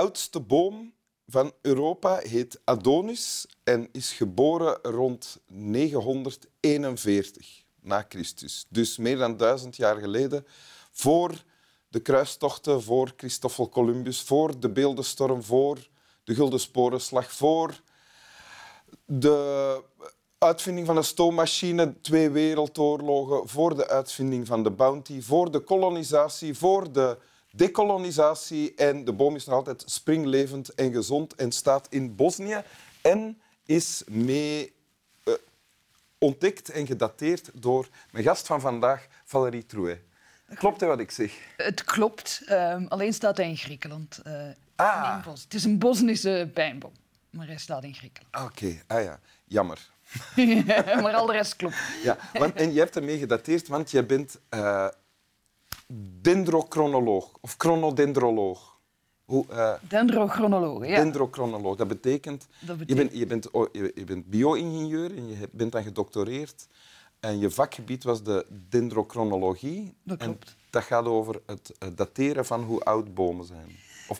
Oudste boom van Europa heet Adonis en is geboren rond 941 na Christus. Dus meer dan duizend jaar geleden, voor de kruistochten, voor Christoffel Columbus, voor de beeldenstorm, voor de Gulden Sporenslag, voor de uitvinding van de stoommachine, twee wereldoorlogen, voor de uitvinding van de bounty, voor de kolonisatie, voor de dekolonisatie. En de boom is nog altijd springlevend en gezond en staat in Bosnië en is mee uh, ontdekt en gedateerd door mijn gast van vandaag, Valérie Trouet. Klopt hè, wat ik zeg? Het klopt, um, alleen staat hij in Griekenland. Uh, ah. in het is een Bosnische pijnboom, maar hij staat in Griekenland. Oké, okay. ah ja, jammer. maar al de rest klopt. Ja, want, en je hebt ermee gedateerd, want je bent uh, dendrochronoloog of chronodendroloog. Hoe, uh, Dendrochronoloog, ja. Dendrochronoloog, dat betekent... Dat betekent... Je, bent, je, bent, je, bent bio-ingenieur en je bent dan gedoctoreerd. En je vakgebied was de dendrochronologie. Dat klopt. En dat gaat over het dateren van hoe oud bomen zijn.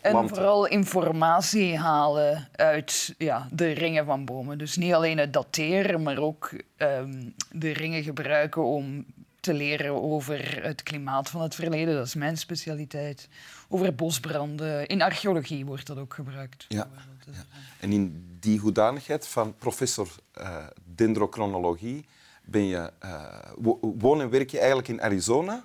En vooral informatie halen uit ja, de ringen van bomen. Dus niet alleen het dateren, maar ook ehm, de ringen gebruiken om te leren over het klimaat van het verleden. Dat is mijn specialiteit. Over bosbranden. In archeologie wordt dat ook gebruikt. Ja. En in die hoedanigheid van professor uh, dendrochronologie ben je, uh, woon en werk je eigenlijk in Arizona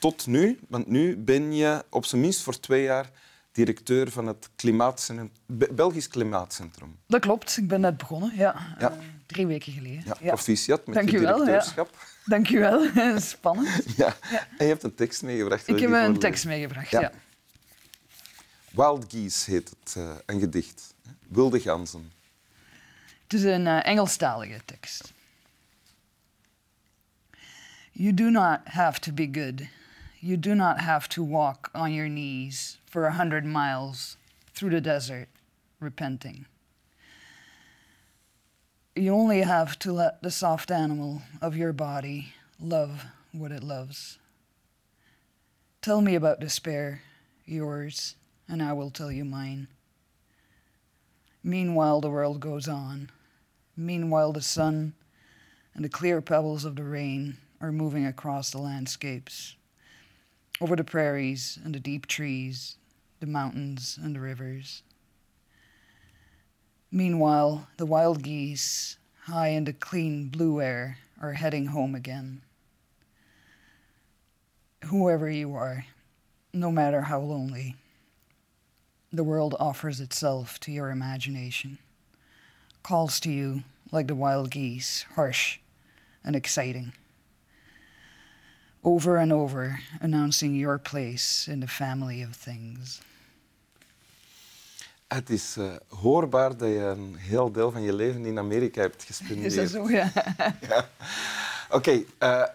tot nu. Want nu ben je op zijn minst voor twee jaar directeur van het klimaatcentrum, Belgisch Klimaatcentrum. Dat klopt, ik ben net begonnen, ja. ja. Uh, drie weken geleden. Ja, ja. Proficiat met Dank je directeurschap. Ja. Dank je wel, spannend. Ja. En je hebt een tekst meegebracht. Ik heb een tekst meegebracht, ja. Wild Geese heet het, uh, een gedicht. Wilde ganzen. Het is een uh, Engelstalige tekst. You do not have to be good. You do not have to walk on your knees for a hundred miles through the desert repenting. You only have to let the soft animal of your body love what it loves. Tell me about despair, yours, and I will tell you mine. Meanwhile, the world goes on. Meanwhile, the sun and the clear pebbles of the rain are moving across the landscapes over the prairies and the deep trees, the mountains and the rivers. Meanwhile, the wild geese, high in the clean blue air, are heading home again. Whoever you are, no matter how lonely, the world offers itself to your imagination, calls to you like the wild geese, harsh and exciting over and over, announcing your place in the family of things. Het is uh, hoorbaar dat je een heel deel van je leven in Amerika hebt gespendeerd. Is dat zo, ja? ja. Oké, okay, uh, eh,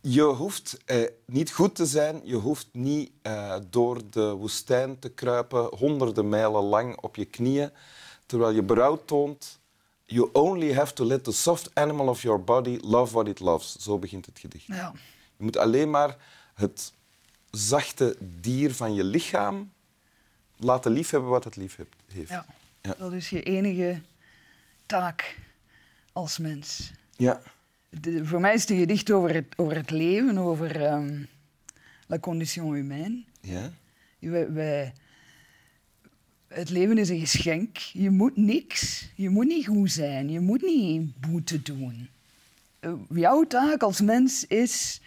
je hoeft uh, niet goed te zijn, je hoeft niet door de woestijn te kruipen, honderden mijlen lang op je knieën, terwijl je berouw toont You only have to let the soft animal of your body love what it loves. Zo begint het gedicht. Ja. Je moet alleen maar het zachte dier van je lichaam laten liefhebben wat het lief heeft. Ja. ja. Dat is je enige taak als mens. Ja. voor mij is het gedicht over het, over het leven, over um, la condition humaine. Ja. wij, het leven is een geschenk. Je moet niks. Je moet niet goed zijn. Je moet niet boete doen. Eh, jouw taak als mens is...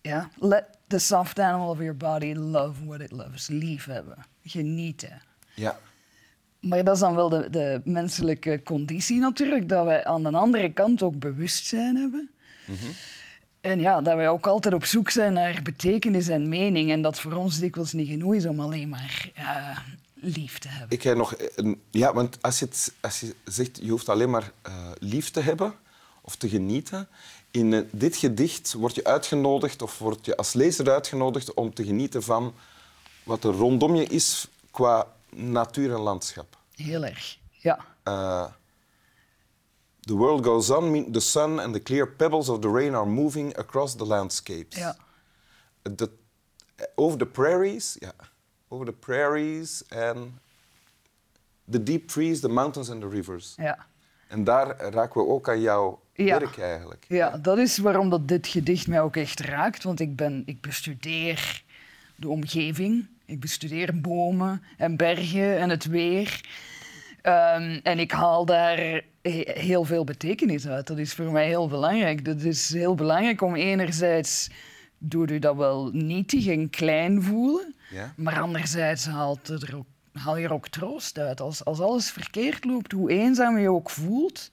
Ja, let the soft animal of your body love what it loves. Lief hebben. Genieten. Ja. Maar dat is dan wel de, de menselijke conditie natuurlijk. Dat wij aan de andere kant ook bewustzijn hebben. Mm En ja, dat wij ook altijd op zoek zijn naar betekenis en mening. En dat voor ons dikwijls niet genoeg is om alleen maar uh, lief te hebben. Ik heb nog een, ja, want als je, het, als je zegt je hoeft alleen maar uh, lief te hebben of te genieten, in uh, dit gedicht word je uitgenodigd of word je als lezer uitgenodigd om te genieten van wat er rondom je is qua natuur en landschap. Heel erg, ja. Uh, the world goes on, the sun and the clear pebbles of the rain are moving across the landscapes. Ja. De, over the prairies, ja over the prairies and the deep trees, the mountains and the rivers. Ja. En daar raken we ook aan jouw Ja. werk eigenlijk. Ja, dat is waarom dat dit gedicht mij ook echt raakt. Want ik, ben, ik bestudeer de omgeving. Ik bestudeer bomen en bergen en het weer. Ehm, en ik haal daar he- heel veel betekenis uit. Dat is voor mij heel belangrijk. Dat is heel belangrijk om enerzijds doet u dat wel nietig en klein voelen. Ja? Maar anderzijds haalt er ook, haal je er ook troost uit. Als, als alles verkeerd loopt, hoe eenzaam je ook voelt,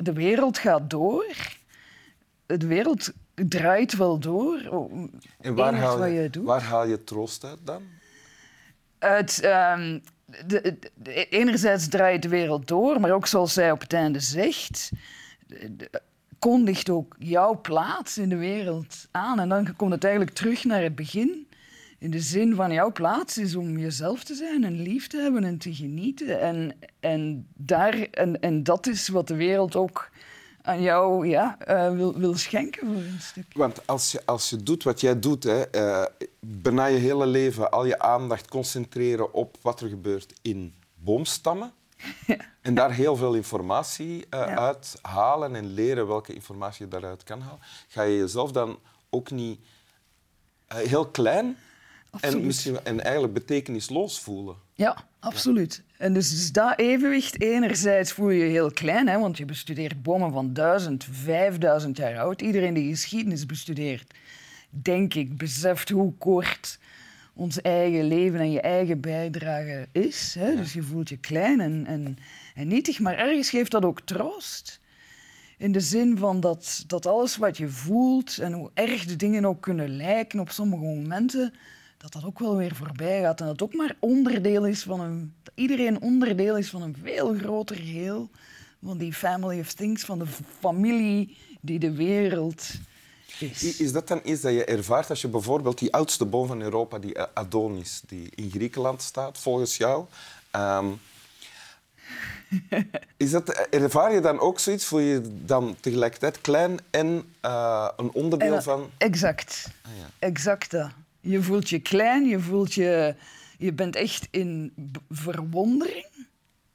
de wereld gaat door. De wereld draait wel door. En waar haal, wat je, doet. waar haal je troost uit dan? Het, ehm, de, de- enerzijds draait de wereld door, maar ook zoals zij op het einde zegt, de- kondigt ook jouw plaats in de wereld aan. En dan komt het eigenlijk terug naar het begin. In de zin van jouw plaats is om jezelf te zijn en lief te hebben en te genieten. En, en, daar, en, en dat is wat de wereld ook aan jou ja, eh, wil, wil schenken voor een stuk. Want als je, als je doet wat jij doet, hè, eh, bijna je hele leven al je aandacht concentreren op wat er gebeurt in boomstammen. En daar heel veel informatie Ja. uit halen en leren welke informatie je daaruit kan halen. Ga je jezelf dan ook niet heel klein Absoluut. en, misschien, en eigenlijk betekenisloos voelen? Ja, absoluut. En dus, dus dat evenwicht, enerzijds voel je je heel klein, hè, want je bestudeert bomen van 1000, 5000 jaar oud. Iedereen die geschiedenis bestudeert, denk ik, beseft hoe kort ons eigen leven en je eigen bijdrage is. Hè? Dus je voelt je klein en, en, en nietig, maar ergens geeft dat ook troost. In de zin van dat, dat alles wat je voelt en hoe erg de dingen ook kunnen lijken op sommige momenten, dat dat ook wel weer voorbij gaat. En dat het ook maar onderdeel is van een... Dat iedereen onderdeel is van een veel groter geheel. Van die family of things, van de familie die de wereld is. Is dat dan iets dat je ervaart als je bijvoorbeeld die oudste boom van Europa, die eh, Adonis, die in Griekenland staat, volgens jou... ehm, is dat, eh, ervaar je dan ook zoiets? Voel je je dan tegelijkertijd klein en eh, een onderdeel En, van... Exact. Ah, ja. Exact dat. Je voelt je klein, je voelt je... Je bent echt in verwondering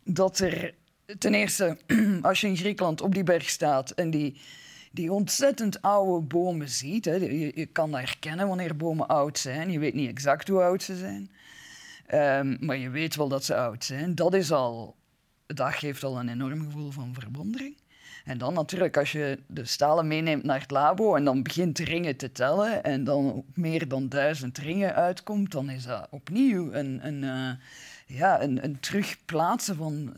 dat er... Ten eerste, als je in Griekenland op die berg staat en die, die ontzettend oude bomen ziet... Hè, je, kan dat herkennen wanneer bomen oud zijn. Je weet niet exact hoe oud ze zijn. Ehm, maar je weet wel dat ze oud zijn. Dat, is al, dat geeft al een enorm gevoel van verwondering. En dan natuurlijk, als je de stalen meeneemt naar het labo en dan begint ringen te tellen en dan op meer dan duizend ringen uitkomt, dan is dat opnieuw een, een, eh, ja, een, een terugplaatsen van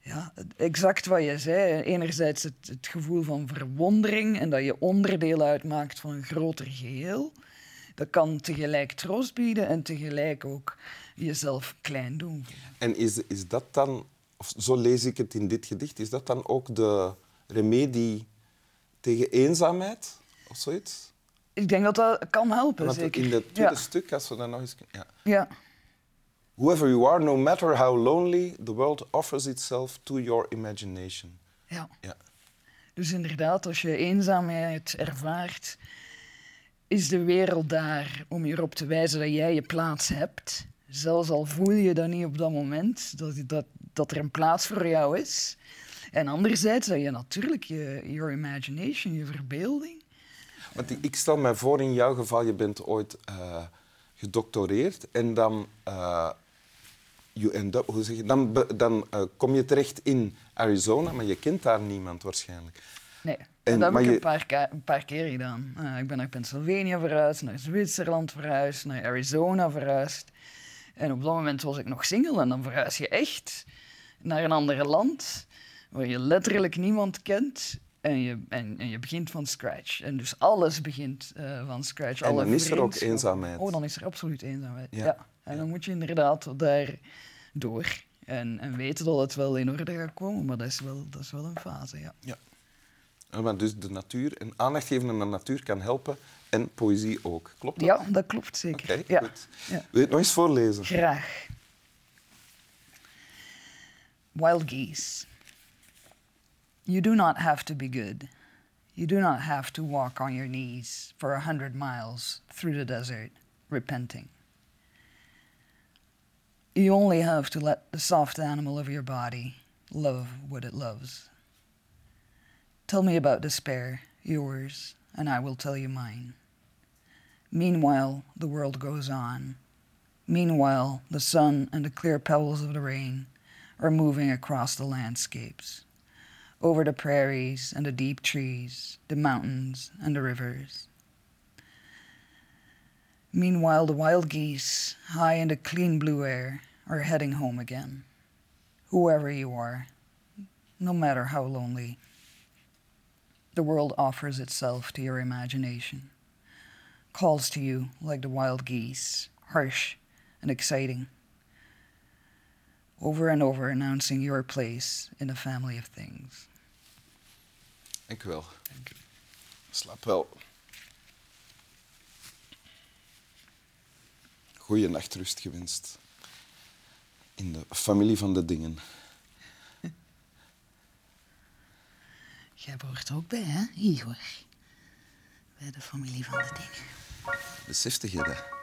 ja, exact wat je zei. Enerzijds het, het gevoel van verwondering en dat je onderdeel uitmaakt van een groter geheel. Dat kan tegelijk troost bieden en tegelijk ook jezelf klein doen. En is, is dat dan, of zo lees ik het in dit gedicht, is dat dan ook de remedie tegen eenzaamheid of zoiets? Ik denk dat dat kan helpen, zeker. in het tweede ja. stuk, als we dan nog eens... Ja. ja. Whoever you are, no matter how lonely, the world offers itself to your imagination. Ja. Ja. Dus inderdaad, als je eenzaamheid ervaart, is de wereld daar om je erop te wijzen dat jij je plaats hebt. Zelfs al voel je dat niet op dat moment, dat, dat, dat er een plaats voor jou is. En anderzijds dat je natuurlijk je your imagination, je verbeelding. Want ik, stel me voor, in jouw geval, je bent ooit eh, gedoctoreerd en dan, eh, you end up, hoe zeg je, dan, dan eh, kom je terecht in Arizona, maar je kent daar niemand waarschijnlijk. Nee, En- dat heb ik je- een, paar een paar keer gedaan. Ik ben naar Pennsylvania verhuisd, naar Zwitserland verhuisd, naar Arizona verhuisd. En op dat moment was ik nog single en dan verhuis je echt naar een ander land waar je letterlijk niemand kent en je, en, en je begint van scratch. En dus alles begint eh, van scratch. En alle dan is er ook eenzaamheid. Oh, dan is er absoluut eenzaamheid. Ja. Ja. En dan moet je inderdaad daar door en, en weten dat het wel in orde gaat komen, maar dat is wel, dat is wel een fase, ja. Ja. Eh, Maar dus de natuur en aandacht geven aan de natuur kan helpen en poëzie ook. Klopt dat? Ja, dat klopt zeker. Oké, ja. goed. Ja. Wil je het nog eens voorlezen? Graag. Wild geese. You do not have to be good. You do not have to walk on your knees for a hundred miles through the desert, repenting. You only have to let the soft animal of your body love what it loves. Tell me about despair, yours, and I will tell you mine. Meanwhile, the world goes on. Meanwhile, the sun and the clear pebbles of the rain are moving across the landscapes, over the prairies and the deep trees, the mountains and the rivers. Meanwhile, the wild geese, high in the clean blue air, are heading home again. Whoever you are, no matter how lonely, the world offers itself to your imagination, calls to you like the wild geese, harsh and exciting, over and over announcing your place in the family of things. Dank u wel. Slaap wel. Goeie nachtrust gewenst. In de familie van de dingen. Jij behoort er ook bij, hè, Igor? Bij de familie van de dingen. Besefte je dat?